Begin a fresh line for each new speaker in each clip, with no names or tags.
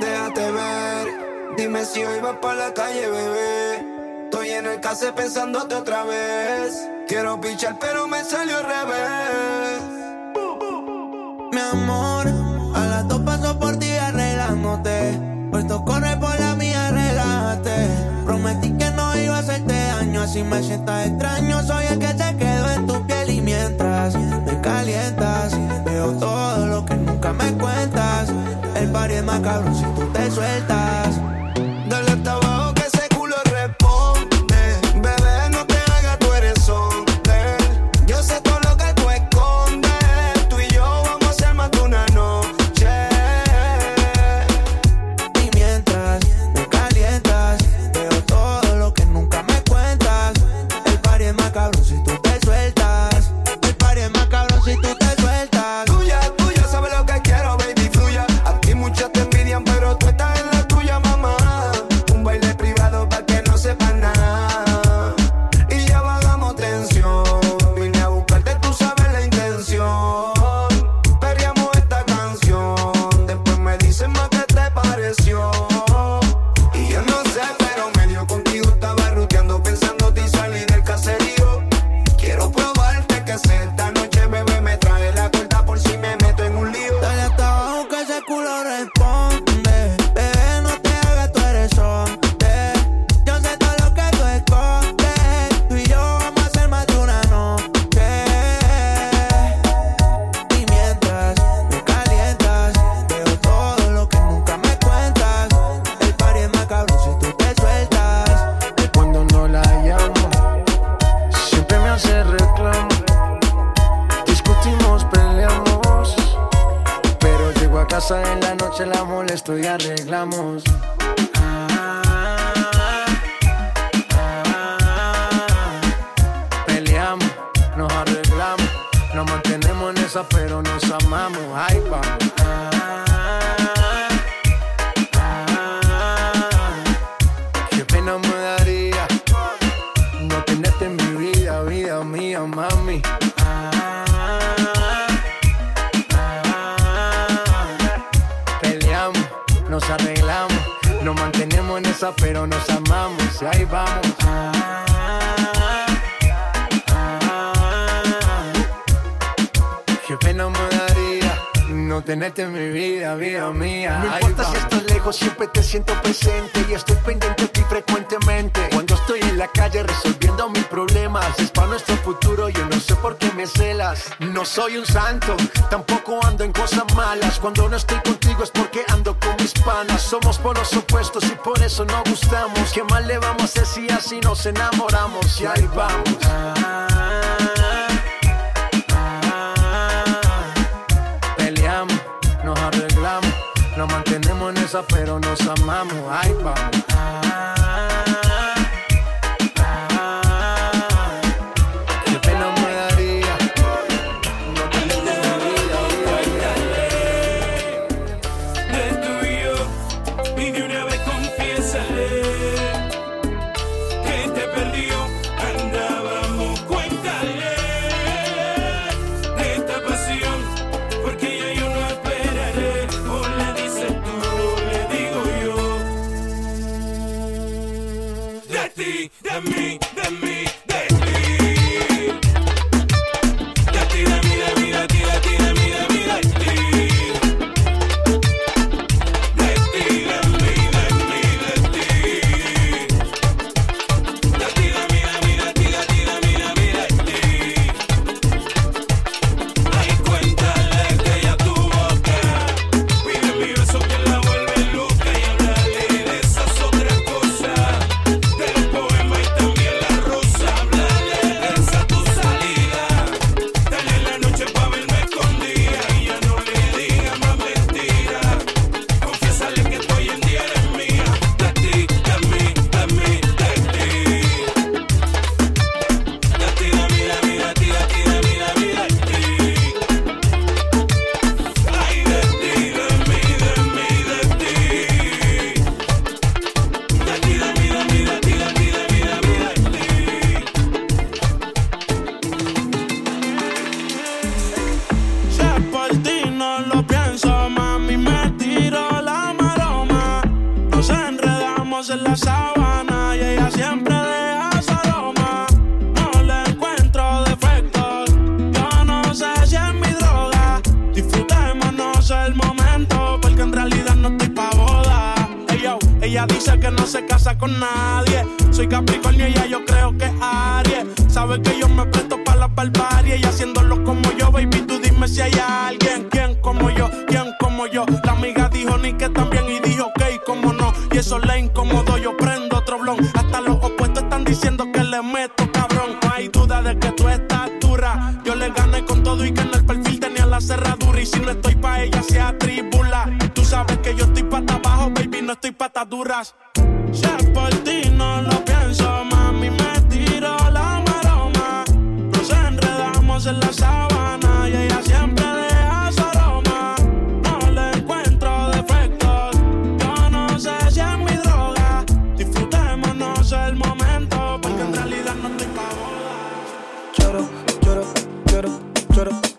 Déjate ver, dime si hoy vas para la calle, bebé. Estoy en el case pensándote otra vez. Quiero pichar, pero me salió al revés.
Así me sientas extraño. Soy el que se quedó en tu piel y mientras me calientas, veo todo lo que nunca me cuentas. El party es más cabrón si tú te sueltas.
En la noche, la
molesto y arreglamos. Peleamos, nos arreglamos. Nos mantenemos en esa, pero nos amamos. Ay, vamos. Pero nos amamos. Y ahí vamos. Ah, ah, Qué pena me daría no tenerte en mi vida, vida mía.
No importa si estás lejos, siempre te siento presente y estoy pendiente de ti frecuentemente. Cuando estoy en la calle resolviendo mis problemas, es para nuestro futuro, yo no sé por qué me celas. No soy un santo, tampoco ando en cosas malas. Cuando no estoy contigo es porque ando con mis panas. Somos polos opuestos y por eso no gustamos. ¿Qué mal le vamos a hacer si así nos enamoramos? Y ahí vamos.
Peleamos, nos arreglamos, nos mantenemos en esa, pero nos amamos. Ay, vamos.
Twitter.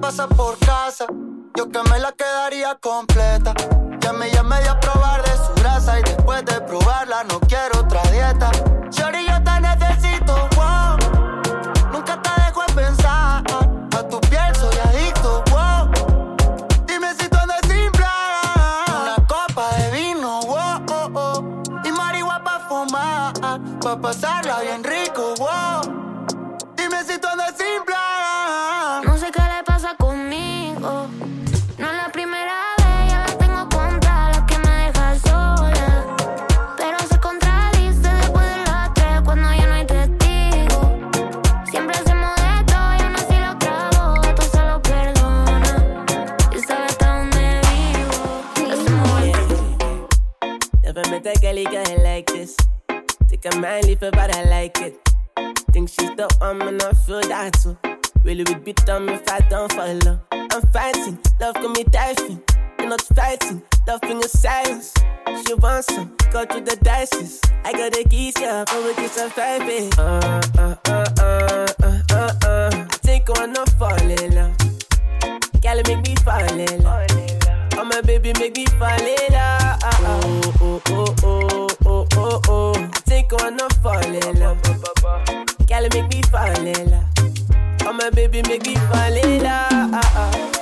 pasa por casa. Yo que me la quedaría completa. Ya me, ya me di a probar de su grasa y después de probarla no quiero
Can mind leave it, but I like it. Think she's the one, and I feel that too. Really would be dumb if I don't follow. I'm fighting, love got me diving. You're not fighting, love in a silence. She wants some, go through the dices. I got the keys, yeah, but we can survive it. Uh, uh, uh, uh, uh, uh, uh. I think I'm not falling, in love. Gotta make me fall in love. Oh my baby, make me fall in love. Oh oh oh oh oh oh oh. oh. I think I wanna fall in love. Girl, make me fall in love. Oh my baby, make me fall in love.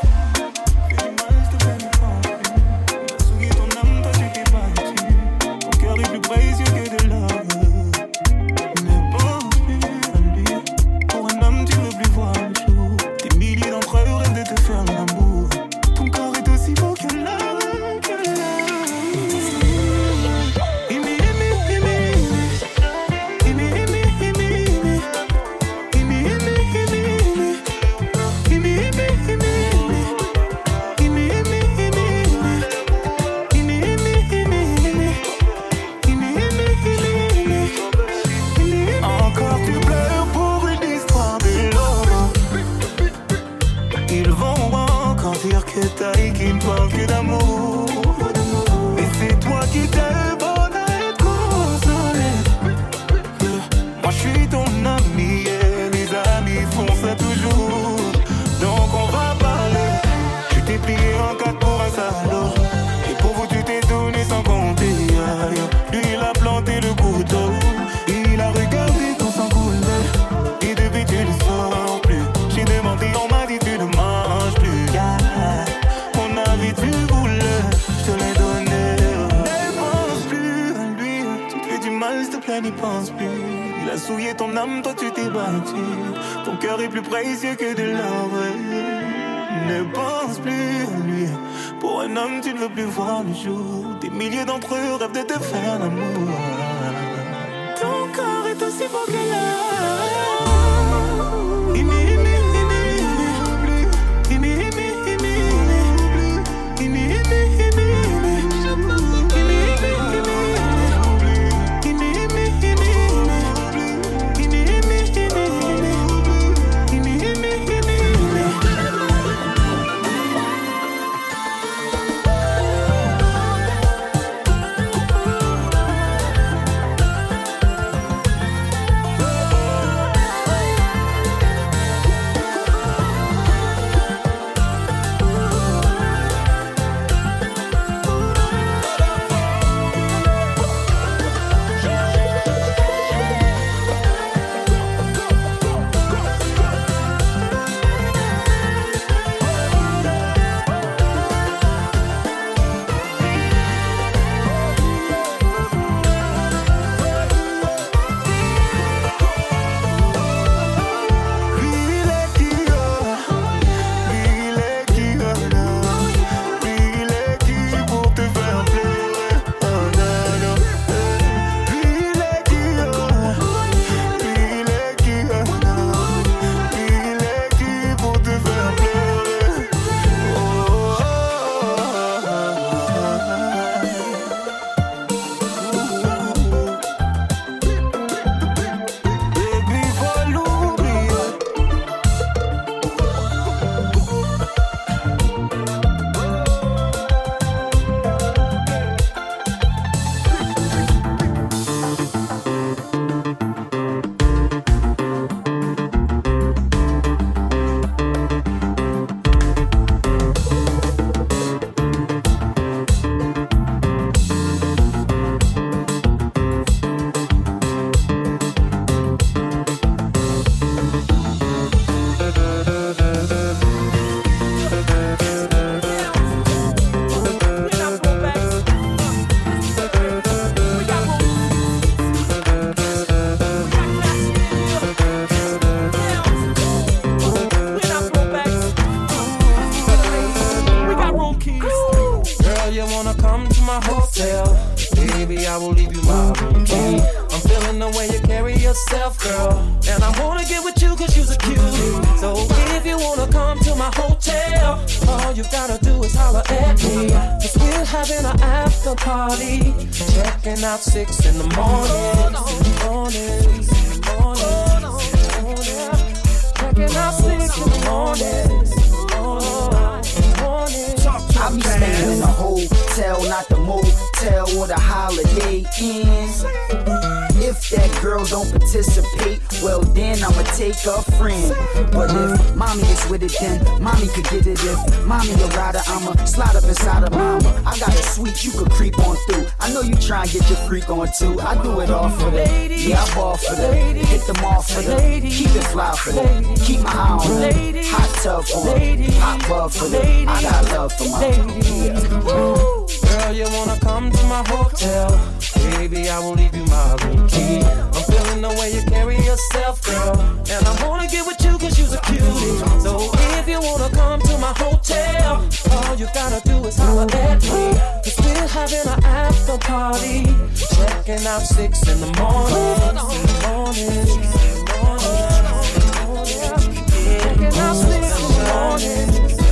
Girl
don't participate, well then I'ma take a friend. But if mommy is with it, then mommy could get it. If mommy a rider, I'ma slide up inside of mama. I got a suite you could creep on through. I know you try and get your freak on too. I do it all for them. Yeah, I ball for them. Hit them all for them. Keep it fly for them. Keep my eye on them. Hot tub for them. Hot bub for them. I got love for my yeah.
Girl, you wanna come to my hotel? Baby, I will leave you my room key. I'm feeling the way you carry yourself, girl. And I wanna get with you cause you're a cutie. So if you wanna come to my hotel, all you gotta do is holler at me. Cause we're having an after party. Checking out six in the morning. Morning. Checking out six in the morning.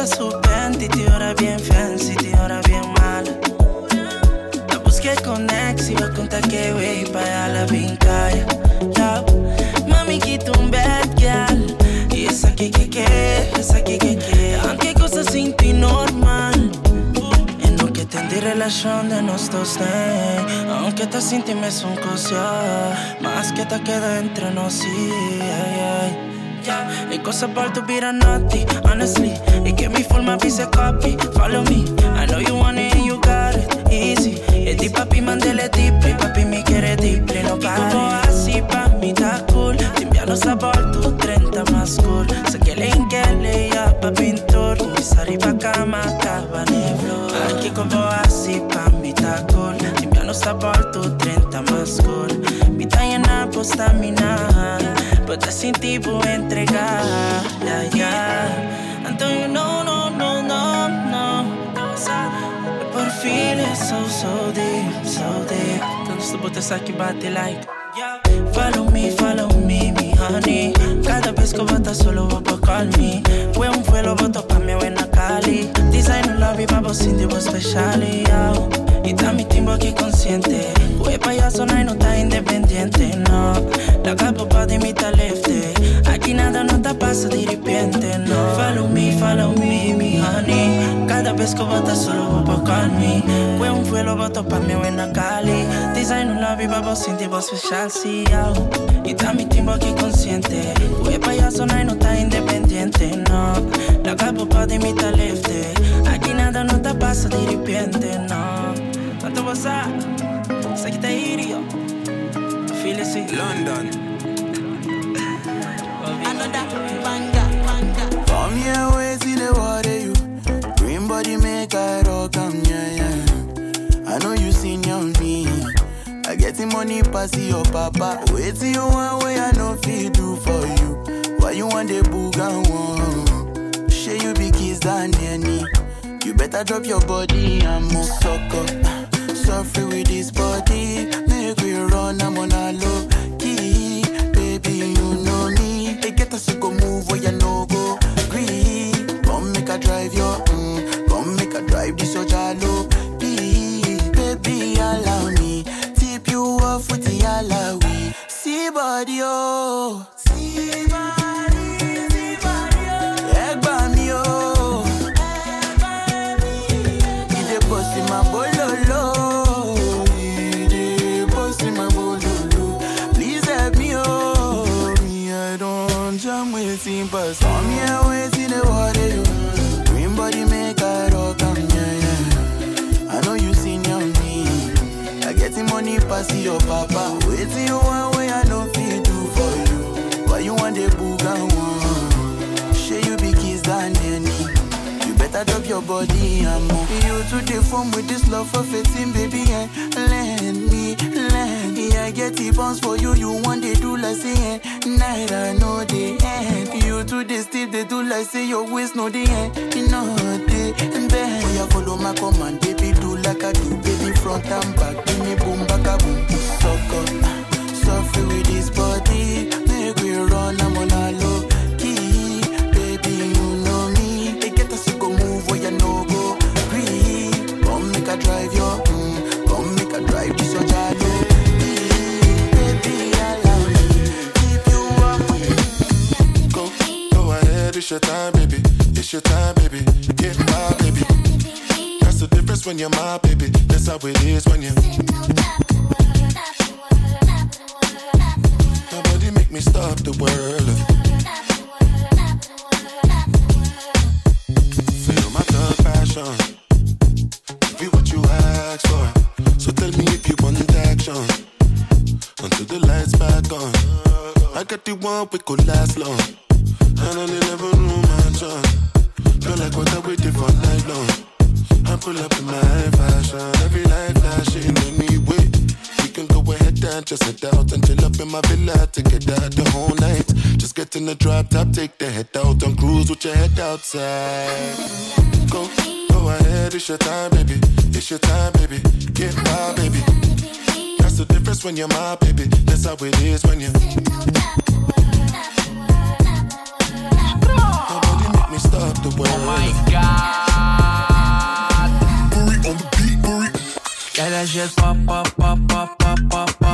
Quita su panty, ahora bien fancy, ahora bien mala. La busqué con ex y va a contar que wey pa' allá la finca, yeah. Mami quita un bad girl y esa que que que, esa que que que. Aunque cosas sin ti normal, en lo que te relation de nos dos, né? Aunque te intime son cosas Más que te queda entre nos, sí, ay, ay. Yeah, le cose per tu be naughty, honestly. Y que mi forma se copy, follow me. I know you want it and you got it, easy. E di papi mandele deeply, papi mi quiere deeply, no pare. Y como así pa' mi está cool. Te enviano sabor, tu 30 más cool. Sé que le inquele ya pa' pintor. Mi sari pa' cama, cabaneblo. Aquí como así pa' mi está cool. Te enviano sabor, tu 30 más cool. Mi llena, pues stamina. But te sin tipo entregar, yeah, yeah. And you know, no, no, no, no. Fin es so, so deep, so deep. Tanto se botas aqui bate like. Follow me, follow me, mi honey. Cada vez que bota solo vou por call me. Fue un vuelo, boto pa' mi buena Cali. Design un lobby, babo sin divo special. Y mi timbo aquí consciente. Fue payaso, no, no está independiente, no. La capa pa' de mi talefte. Aquí nada no te pasa de repente, no. Follow me, follow me, mi honey. Cada vez que bota solo voy por me. Fue un vuelo, boto pa' mi buena Cali. Design un lobby, babo sin tipo special, sí, Y está mi timbo aquí consciente. Fue payaso, no, no está independiente, no. La capa pa' de mi talefte. Aquí nada no te pasa de repente, no. Quanto você Isso aqui tá irio Filho assim
London Come here, we see the water you? Green body make I rock am, yeah, yeah. I know you seen on me. I get the money pass your papa. Wait till you want way I know feel do for you. Why you want the boogan one? Share you be kiss than any. You better drop your body and move sucker. Suffer with this body. Make we run, I'm on a low to go move where you no go. Green, come make a drive your, mm, come make a drive this your jalo. Baby, allow me. Tip you off with the alawi. See body, oh. Better drop your body and move. You to the with this love for fitting, baby, and lend me, lend me. I get the bounce for you. You want they do like say night I know the end. You to the still they do like say your waist no the end. You know the bend. Oh, yeah, follow my command, baby, do like I do, baby, front and back. Give me boom, back a boom, suck up. Suffer with this body, make we run, I'm on a low drive your, mm, come make a drive this your jolly.
It's your time, baby. It's your time, baby. Get my baby. That's the difference when you're my baby. That's how it is when you. Nobody make me stop the world. Feel my thug passion. For. So tell me if you want action. Until the lights back on. I got the one we could last long. And on the living my mansion. Feel like what I waited for night long. I pull up in my fashion. Every light flashing anyway. We can go ahead down, just head out and chill up in my villa together the whole night. Just get in the drop top, take the head out and cruise with your head outside. Go, go ahead, it's your time, baby. It's your time, baby. Get my baby. That's the difference when you're my baby. That's how it is when you. Nobody make me stop the world. Oh my
god.
Bury on
pop, pop, pop, pop, pop, pop, pop.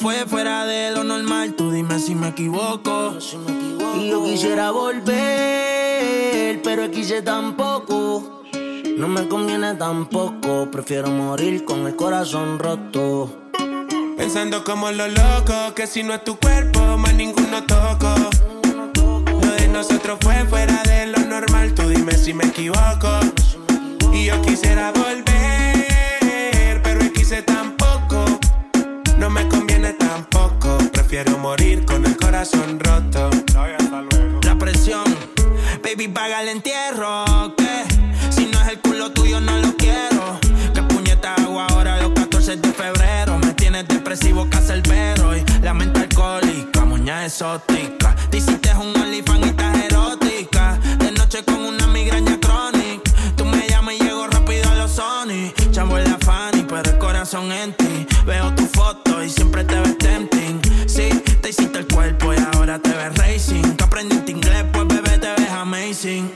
Fue fuera de lo normal, tú dime si me equivoco.
Y yo quisiera volver, pero quise tampoco. No me conviene tampoco, prefiero morir con el corazón roto.
Pensando como los locos, que si no es tu cuerpo, más ninguno toco. Lo de nosotros fue fuera de lo normal, tú dime si me equivoco. Y yo quisiera volver, pero quise tampoco. Tampoco, prefiero morir con el corazón roto.
La presión, baby, paga el entierro. Que si no es el culo tuyo, no lo quiero. Que puñeta hago ahora los 14 de febrero. Me tienes depresivo, cacerbero. Y la mente alcohólica, muña exótica. Te hiciste un OnlyFans y estás erótica. De noche con una siempre te ves tempting. Sí, te hiciste el cuerpo y ahora te ves racing. Que aprendiste inglés, pues bebé te ves amazing.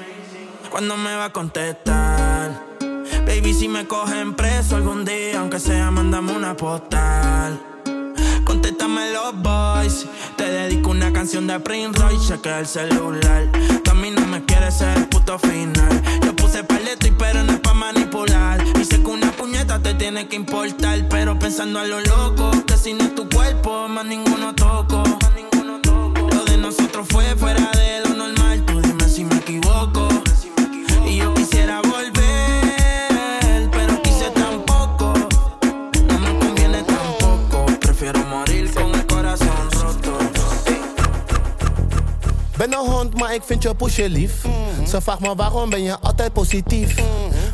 ¿Cuándo me va a contestar? Baby, si me cogen preso algún día, aunque sea, mandame una postal. Contéstame los boys. Te dedico una canción de Prince Royce, chequea el celular. Tú a mí no me quieres ser el puto final. Yo puse paleto y pero no es pa' manipular. Y sé que una puñeta te tiene que importar. Pero pensando a lo loco, que si no es tu cuerpo, más ninguno toco. Lo de nosotros fue fuera de
maar ik vind je poesje lief. Ze vraagt me waarom ben je altijd positief.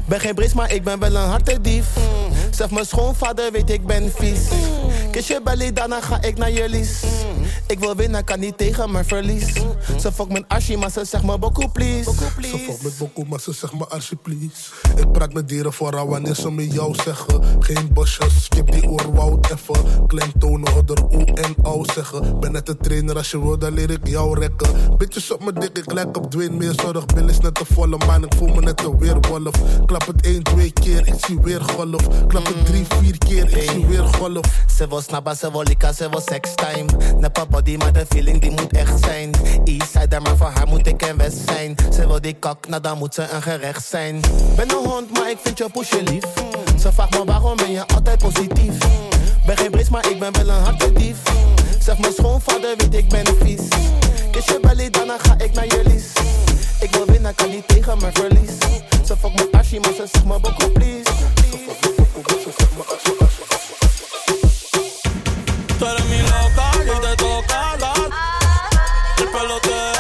Ben geen bris, maar ik ben wel een hartedief. Zeg mijn schoonvader weet ik ben vies. Kus je belly, daarna ga ik naar je. Ik wil winnen, kan niet tegen mijn verlies. Ze fuck mijn asje, maar ze zegt me beaucoup please.
Ze valt met Boko, maar ze zegt me alsjeblieft. Ik praat met dieren vooral wanneer ze me jou zeggen. Geen bosjes, skip die oorwoud even. Klemtonen, oder oe en au zeggen. Ben net een trainer, als je wil, dan leer ik jou rekken. Bitches op mijn dik, ik lijk op Dwayne, meer zorg. Bill is net de volle maan, ik voel me net een weerwolf. Klap het 1, 2 keer, ik zie weer golf. Klap het 3, 4 keer, ik zie weer golf.
Ze wil snappen, ze wil likken, ze wil sextime. Neppa body, maar de feeling die moet echt zijn. Eastside, maar voor haar moet ik een west zijn. Ze wil die kak, nou dan moet ze een gerecht zijn. Ben een hond, maar ik vind je poesje lief. Ze vraagt me waarom ben je altijd positief. Ben geen bris, maar ik ben wel een hartedief. Zeg mijn schoonvader weet ik ben vies. Kus je belly, daarna ga ik naar je lies. Ik wil winnen, kan niet tegen mijn verlies. Ze fuck mijn asje, maar ze zegt me beaucoup please.
Tú El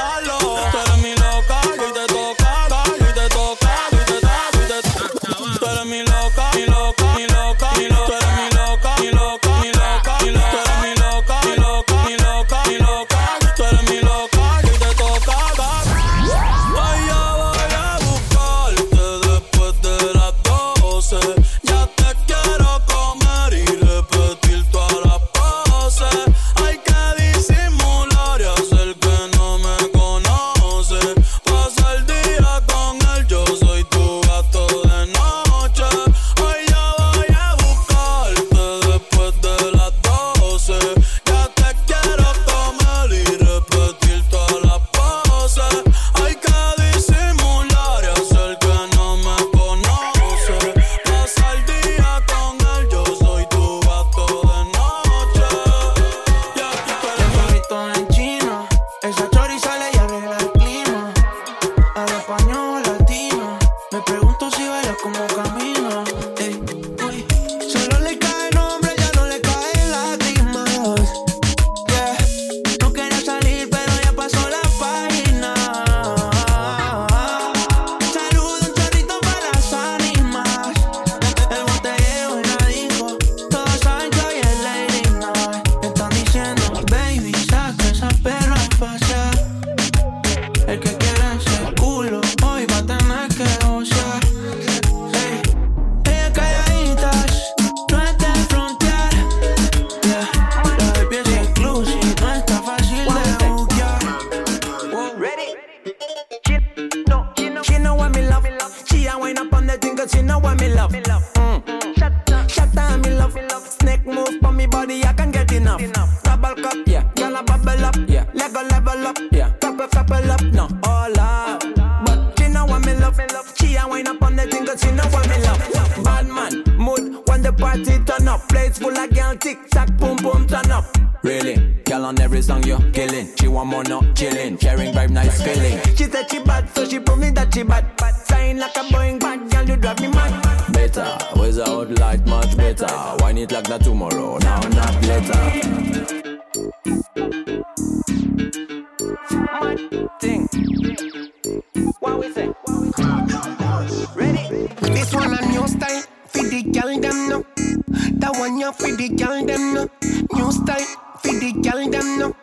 That
one ya for the girl them no. New style, for the girl them no.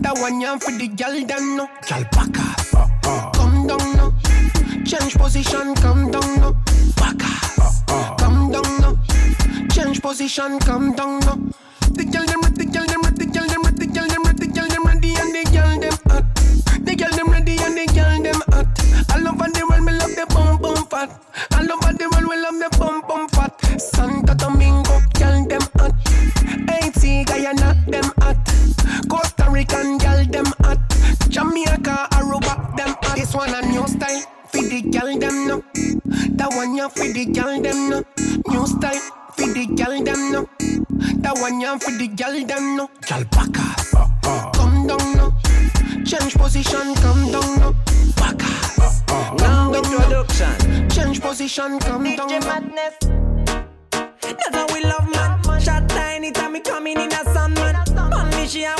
That one ya for the girl them no. Girl back off, come down no. Change position, come down no. Back off, come down no. Change position, come down no. The girl them the girl them the girl them the girl them the girl them ready, and the girl them hot. The girl them ready and the girl them hot. All over the world, me love the bum bum fat. All over the world, we love the bum bum fat. Santo That one ya for the girl them no. New style. For the girl them no. That one ya for the girl them no. Girl back off. Come down no. Change position, come down no. Back off.
Now uh, uh. introduction.
Change position, come down
DJ
no.
Madness. That's how we love man. Shot tiny time me coming in a sun man. Bun me she a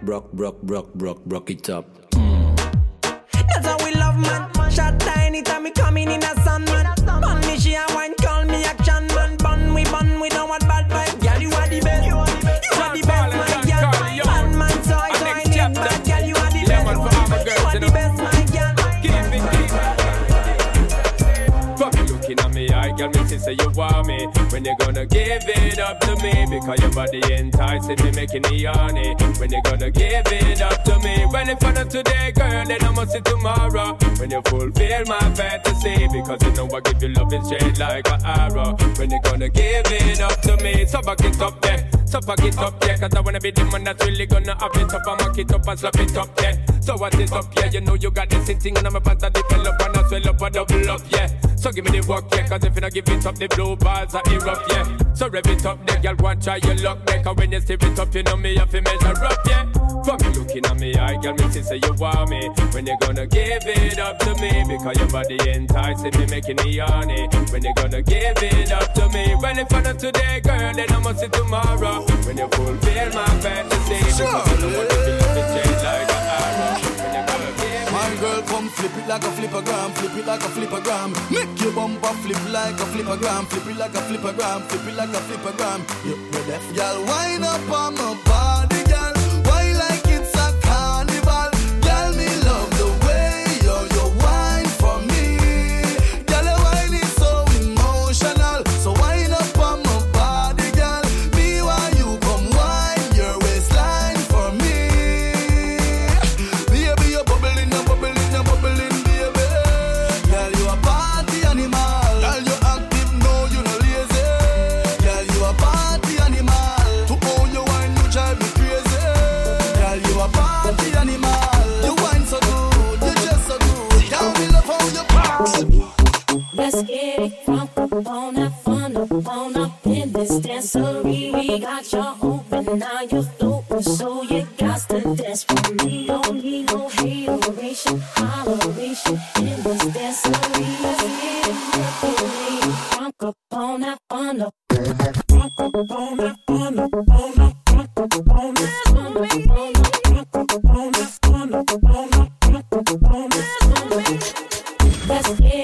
Brock, rock, rock, rock, rock, rock it up.
That's how we love, man. Shot tiny time me coming in a sun, man. Bun me, she a wine, call me action, man. Bun we, bun we, don't want
See say you want me. When you gonna give it up to me? Because your body enticing me, making me horny. When you gonna give it up to me? Well, if I not today, girl, then I must see tomorrow. When you fulfill my fantasy, because you know I give you loving straight like an arrow. When you gonna give it up to me? So back it up, yeah. So back it up, yeah. Cause I wanna be the man that's really gonna have it up mock it up and slap it up, yeah. So what is up, yeah? You know you got this thing and I'm about to develop and I swell up and double up, yeah. So give me the work, yeah. Cause if you don't give it up, the blue balls are erupt, yeah. So rev it up, the girl want try your luck, make her when you steer it up, you know me have to measure up, yeah. Fuck you looking at me, I girl, me see say you want me. When you gonna give it up to me? Because your body enticing me, making me horny. When you gonna give it up to me? Well, if I not today, girl, then I must see tomorrow. When you fulfill my fantasy, because you know what you love it change like an
girl, come flip it like a flippergram, flip it like a flippergram. Make your bumper flip like a flippergram, flip it like a flippergram, flip it like a flippergram. You ready? Girl, wind up on my body,
this. We got you open, now you're open, so you got to dance for me. Don't need no hateration, holleration in this dancery. Let's get it crunk up on that fun up. Crunk up on that up, on that. Let's get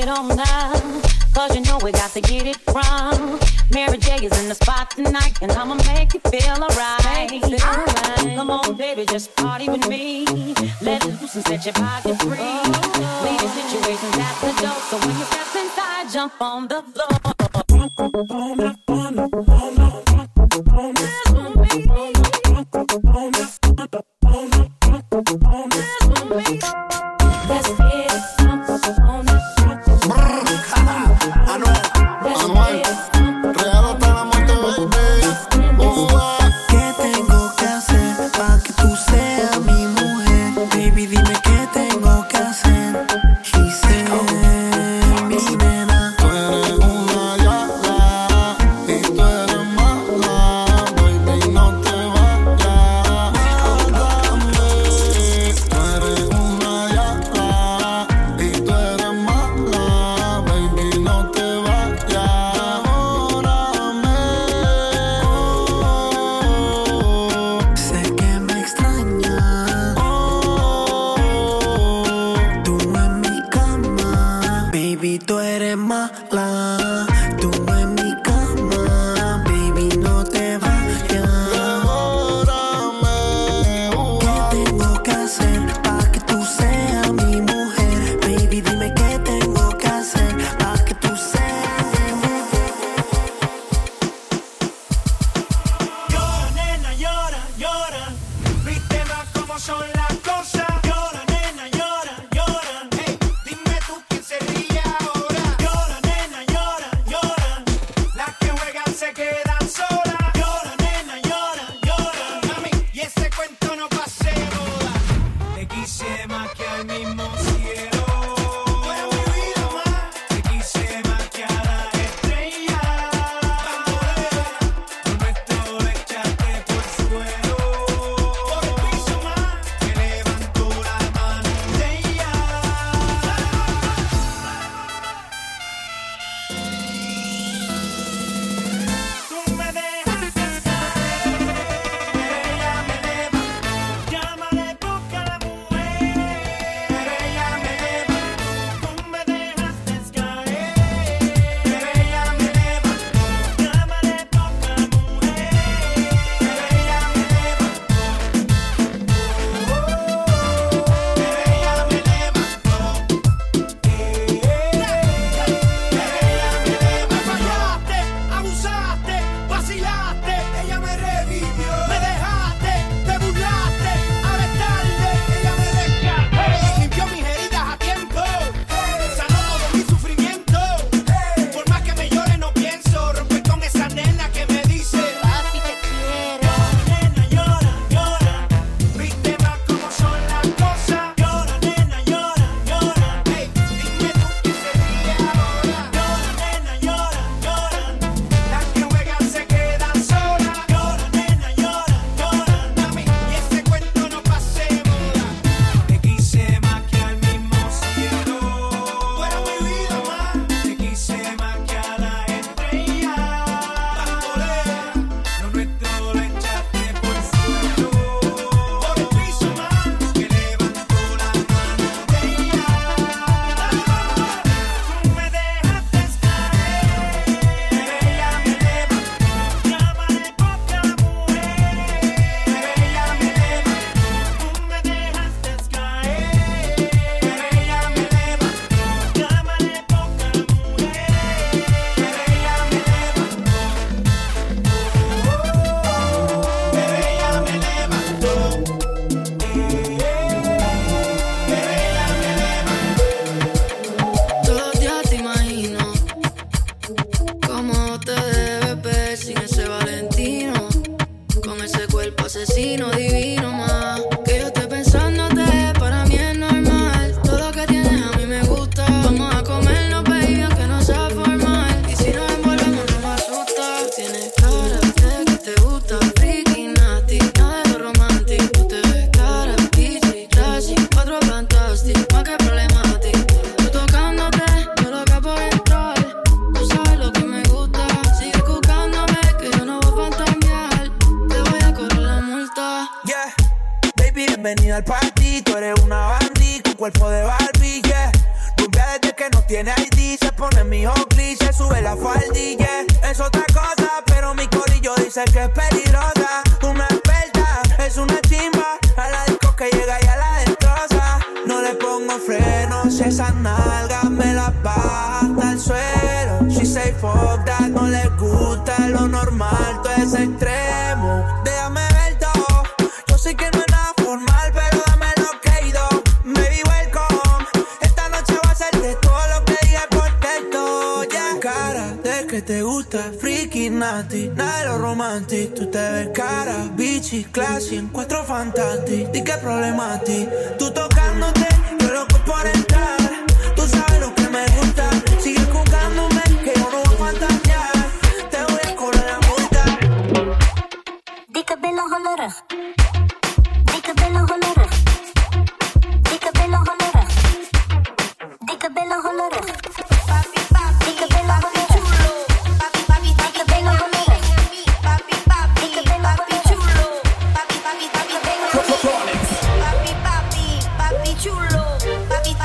it on down.
Cause you know we got to get it from. Mary J is in the spot tonight, and I'ma make you feel alright. Right. Come on, baby, just party with me. Let loose and set your body free. Oh. Leave your situations at the door, so when you're trapped inside, jump on the
floor.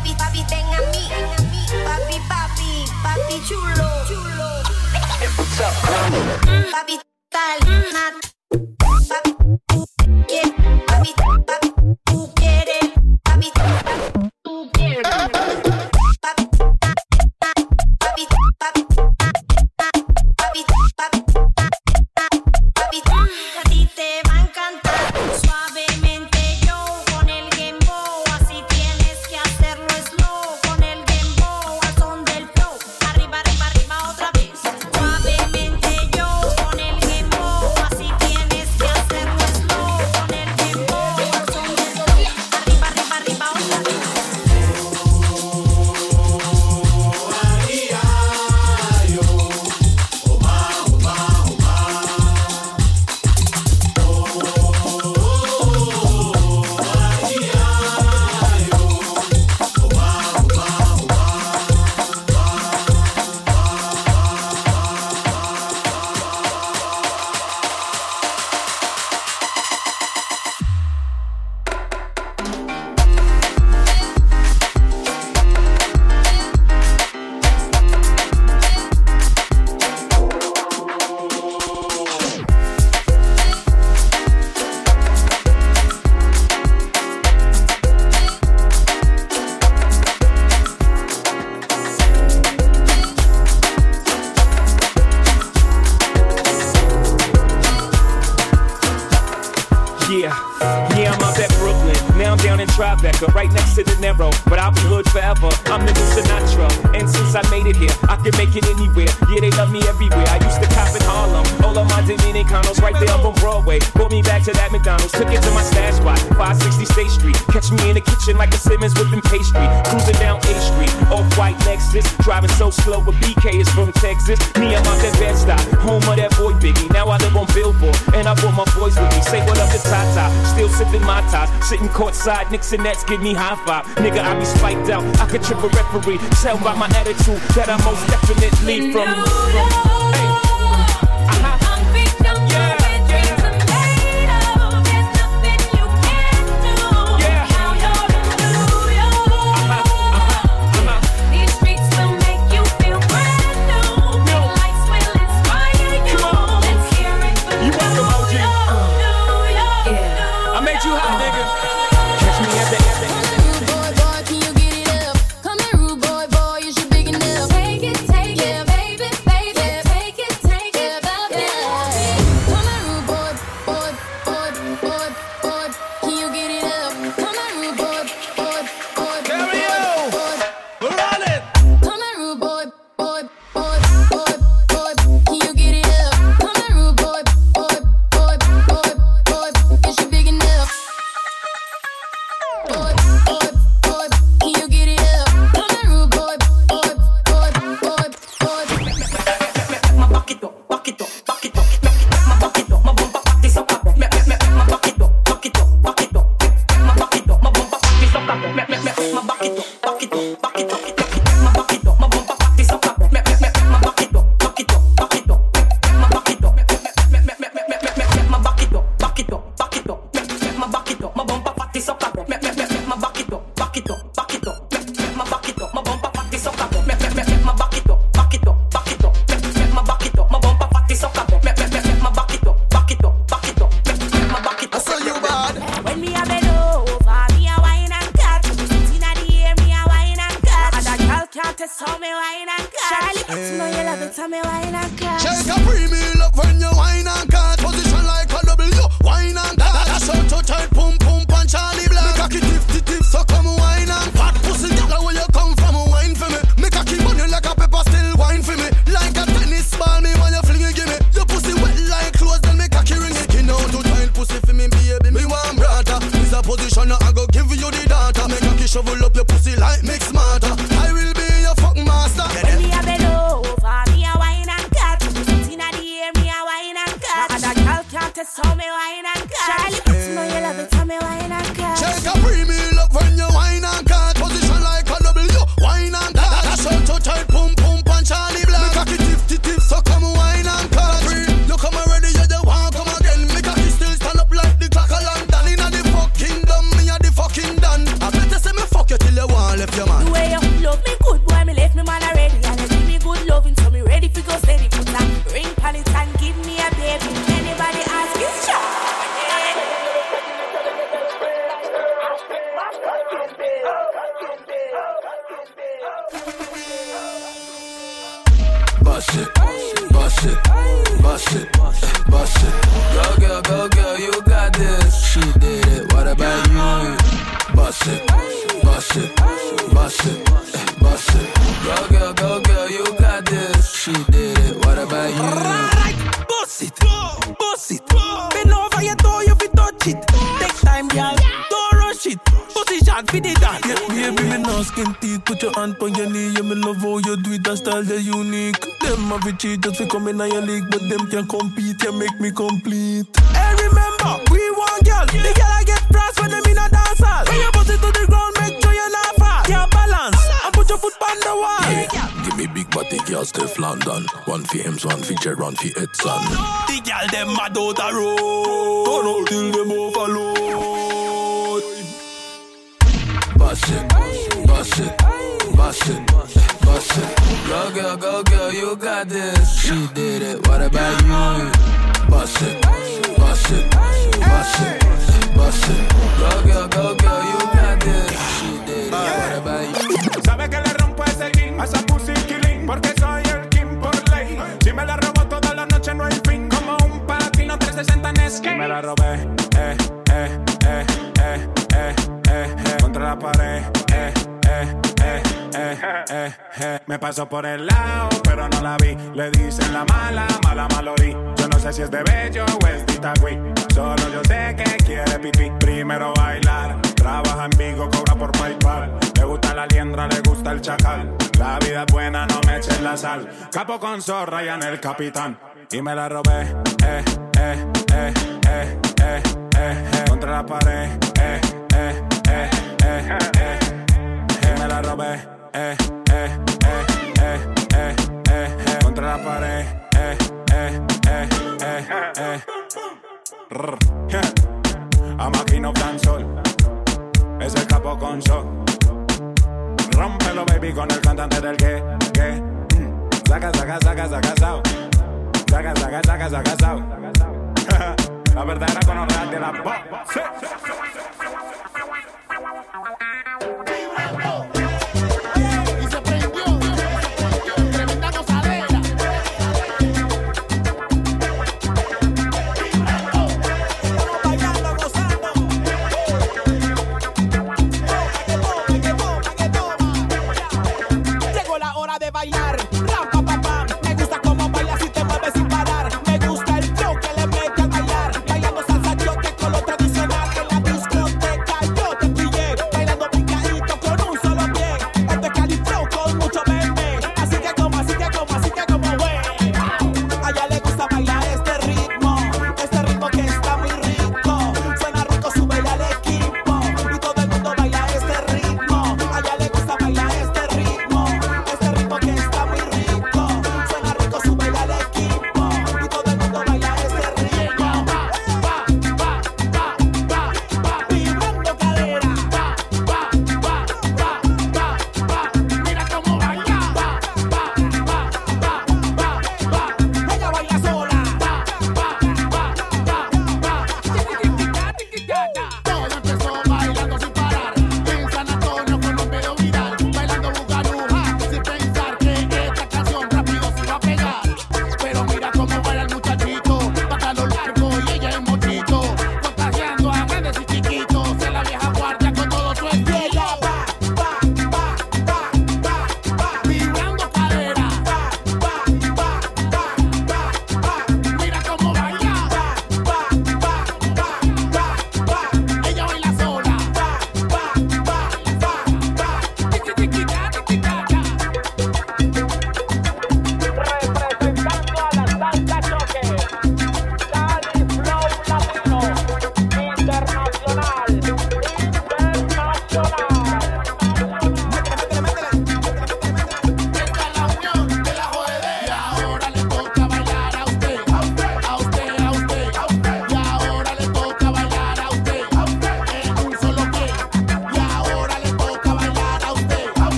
papi,
papi, ten a mí, papi, papi, papi chulo, chulo. Papi tal, nat, papi, yeah, papi, papi.
brought my boys with me. Say what up to Tata. Still sipping Mai Tais. Sitting courtside, Knicks and Nets give me high five. Nigga, I be spiked out. I could trip a referee. Tell by my attitude that I most definitely from. you
got this. She did it, what about you? Bust it, bust it, bust it, bust it. Go, girl, go, girl, you got this. She did it, what about you?
Sabe que le rompo ese ring a esa pussy killing porque soy el king por ley. Si me la robo toda la noche no hay fin. Como un patino 360 en skate. Me la robé, eh, eh, eh, eh, eh, eh, contra la pared eh, eh, eh. Me pasó por el lado, pero no la vi. Le dicen la mala, mala malorí. Yo no sé si es de bello o es de titagüí. Solo yo sé que quiere pipí. Primero bailar, trabaja en Vigo, cobra por PayPal. Le gusta la liendra, le gusta el chacal. La vida es buena, no me eches la sal. Capo con zorra y en el capitán. Y me la robé, eh, eh, eh, eh, eh, eh, Contra la pared, eh, eh, eh, eh, eh. Y me la robé eh, eh, eh, eh, eh, eh, eh contra la pared, eh, eh, eh, eh, eh. eh, A máquina tan sol, es el capo con sol. Rompelo, baby, con el cantante del que, que. Mm. Saca, saca, saca, saca, sao. Saca, saca, saca, saca, sao. La verdadera con de la voz.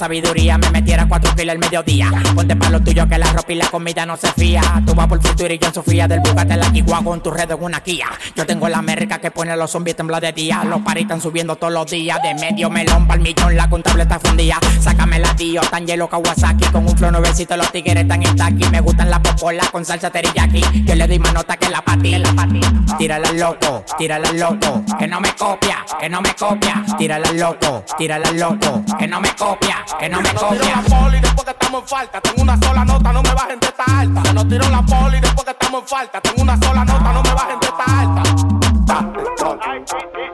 sabiduría me metiera cuatro kilos al mediodía que la ropa y la comida no se fía. Tú vas por el futuro y yo en Sofía del Bugatti la Chihuahua con tu red en una Kia. Yo tengo la merca que pone a los zombies temblar de día. Los paris están subiendo todos los días. De medio melón pa'l millón, la contable está fundida. Sácame la tío, tan hielo Kawasaki. Con un flow nuevecito los tigres están en taqui. Me gustan las popolas con salsa teriyaki. Yo le doy más nota que la pati. Tírala loco, tírala loco. Que no me copia, que no me copia. Tírala loco, tírala loco. Que no me copia, que no me copia.
No la poli después que estamos en falta. Tengo una sola no me bajen de esta alta. Se nos tiró la poli después que estamos en falta. Tengo una sola nota, no me bajen de esta alta.
Date sol, date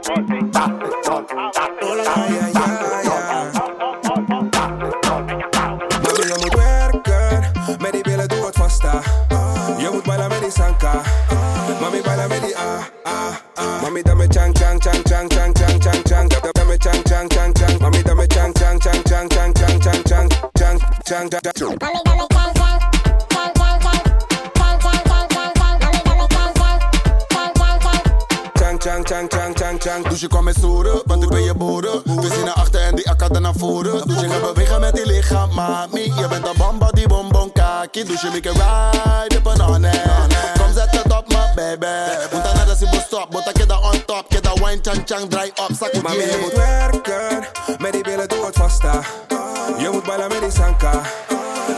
sol, date sol, date sol. Met die billen doe het sanka. Mami bailen met die ah. Mami dan met chang, chang, chang, chang, chang, chang, chang, chang. tang, tang,
tang. Dame, dame, tang,
tang. Tang, tang, tang, tang, tang. Dus je kwam met soeren, want ik ben je boeren. We zien naar achter en die akka naar voren. Dus je gaat bewegen met die lichaam, mami. Je bent de bamba die bonbon kaki. Dus je make a ride op een honey. Kom zet het op, my baby. Moet dan naar de stop, moet ik je daar on top wine, chang, chang, dry up, zakkie. Maar je moet werken, met die billen doe het vasta. Je moet ballen met die sanka.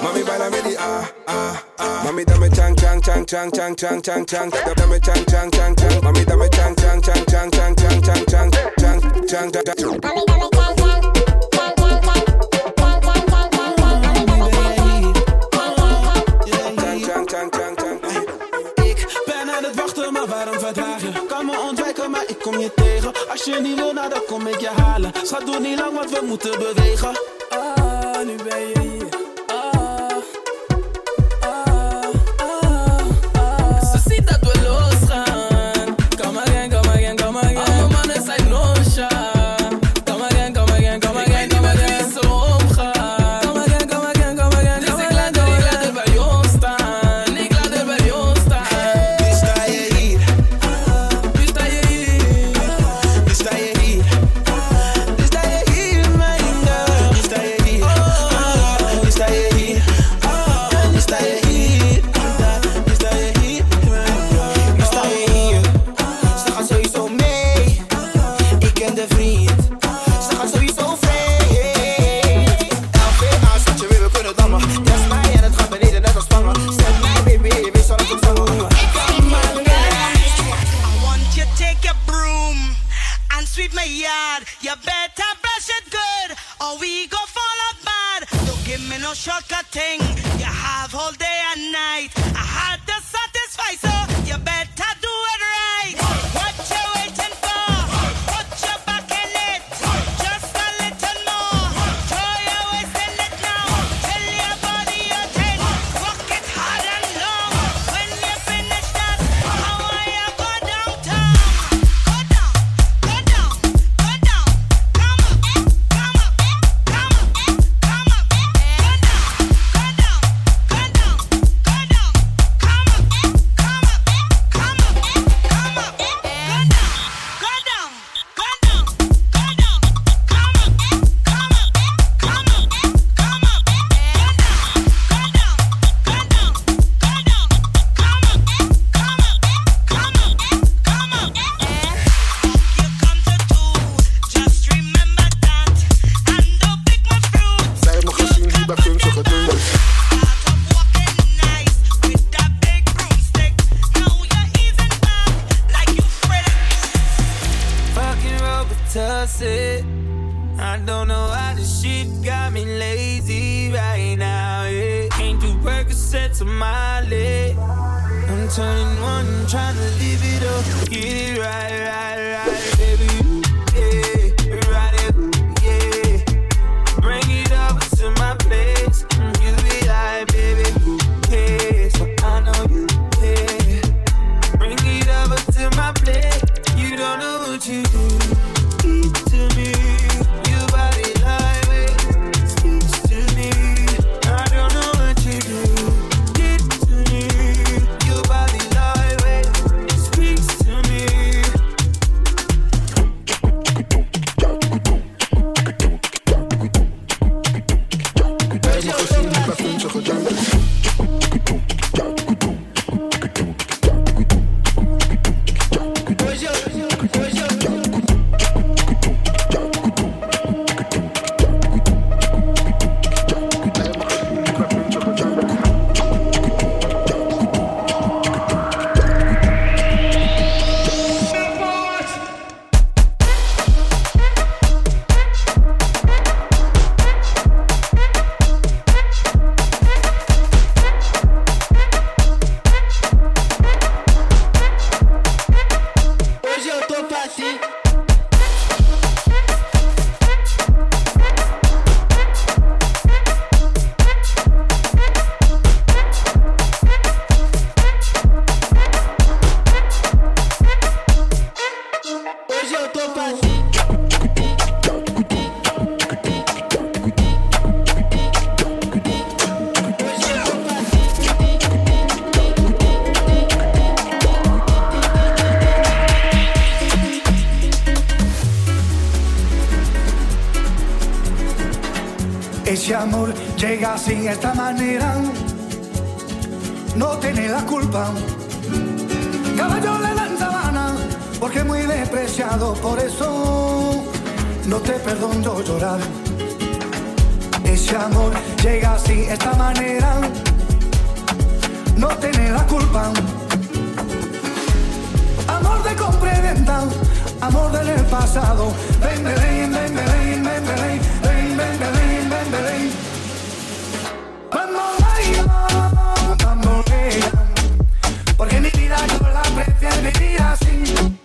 Mami baila me di ah ah ah. Mami dame chang chang chang chang chang chang chang chang. Dame chang chang chang chang. Mami dame chang chang chang chang chang chang chang chang chang chang chang.
Mami dame
chang. verdragen. Kan me ontwijken, maar ik kom je tegen. Als je niet wil, nou dan kom ik je halen. Schat, doe niet lang, want we moeten bewegen. Ah, nu ben je hier
set to my
leg. I'm turning one, I'm trying to leave it all. get it right, right, right.
despreciado, por eso no te perdono llorar. Ese amor llega así, esta manera, no tiene la culpa. Amor de compra y venta, amor del pasado. Ven, ven, ven, ven, ven, ven, ven, ven, ven, ven, ven, ven. Vamos, vamos, porque mi vida yo la preferiría así.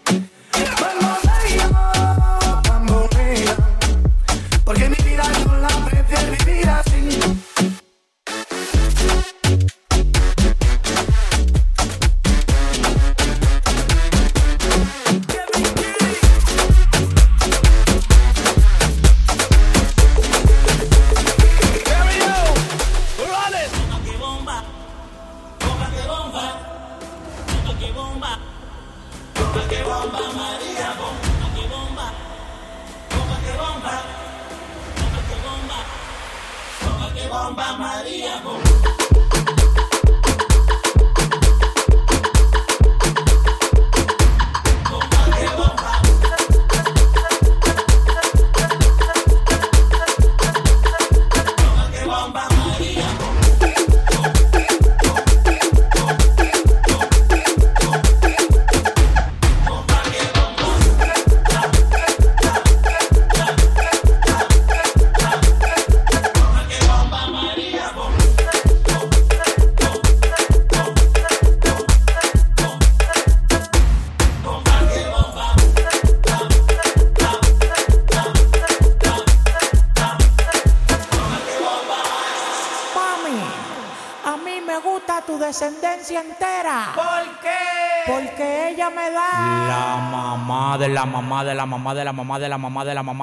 de la mamá de la mamá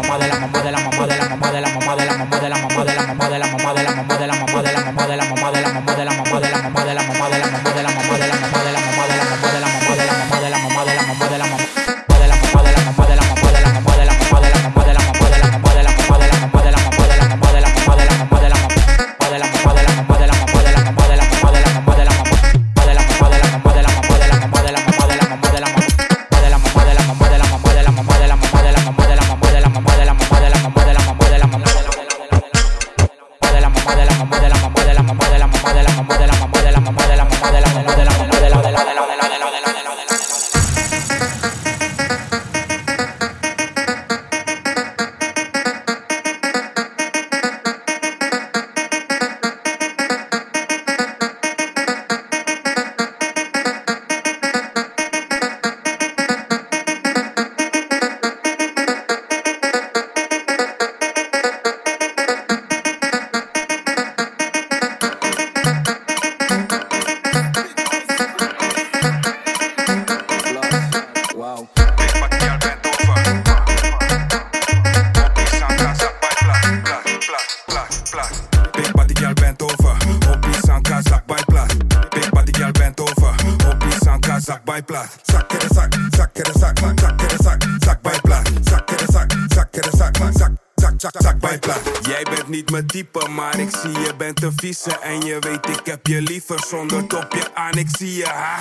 zonder topje aan, ik zie je ha.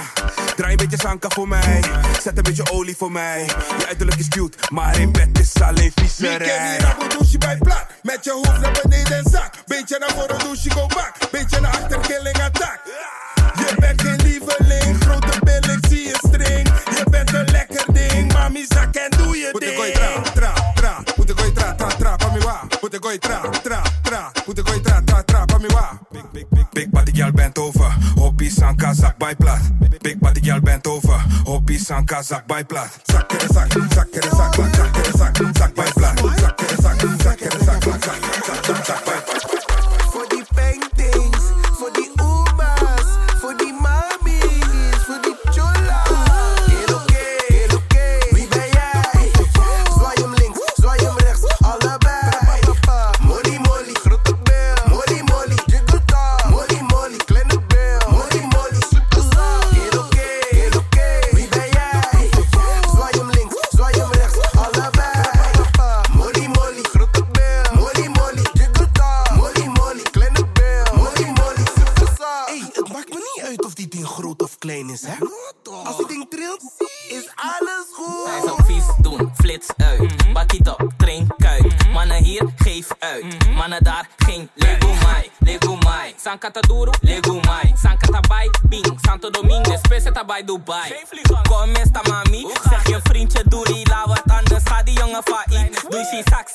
Draai een beetje sanka voor mij, zet een beetje olie voor mij. Je uiterlijk is cute, maar in bed is alleen vieserij.
Ik ken die douche bij plat. met je hoofd naar beneden en zak. Beetje naar voren douche, go back.
Kazakh by blood. is alles goed.
Hij zou vies doen, flits uit. Mhm. Bakkie train kuit. Mhm. Mannen hier, geef uit. Mhm. Mannen daar, geen Lego mai, Lego mai. San Cataduro, Lego mai. San Catabay, Bing. Santo Domingo, Spesa bij Dubai. Kom eens, mami. Zeg je vriendje, doe die la wat anders. Ga die jongen faai. Doe je zak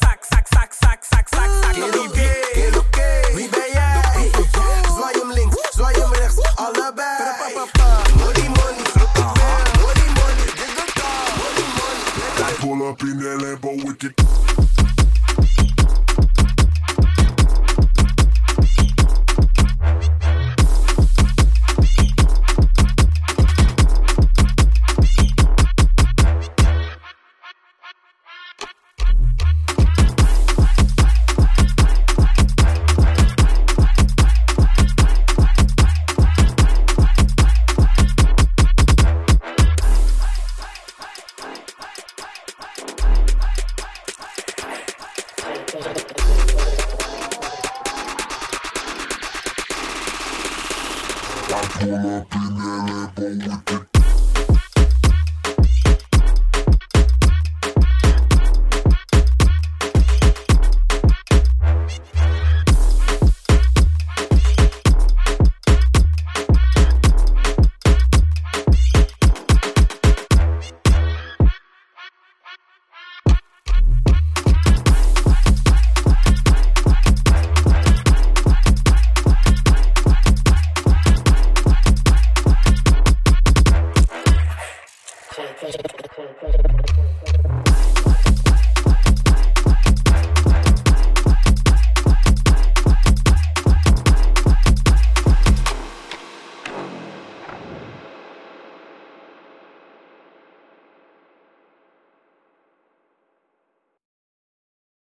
get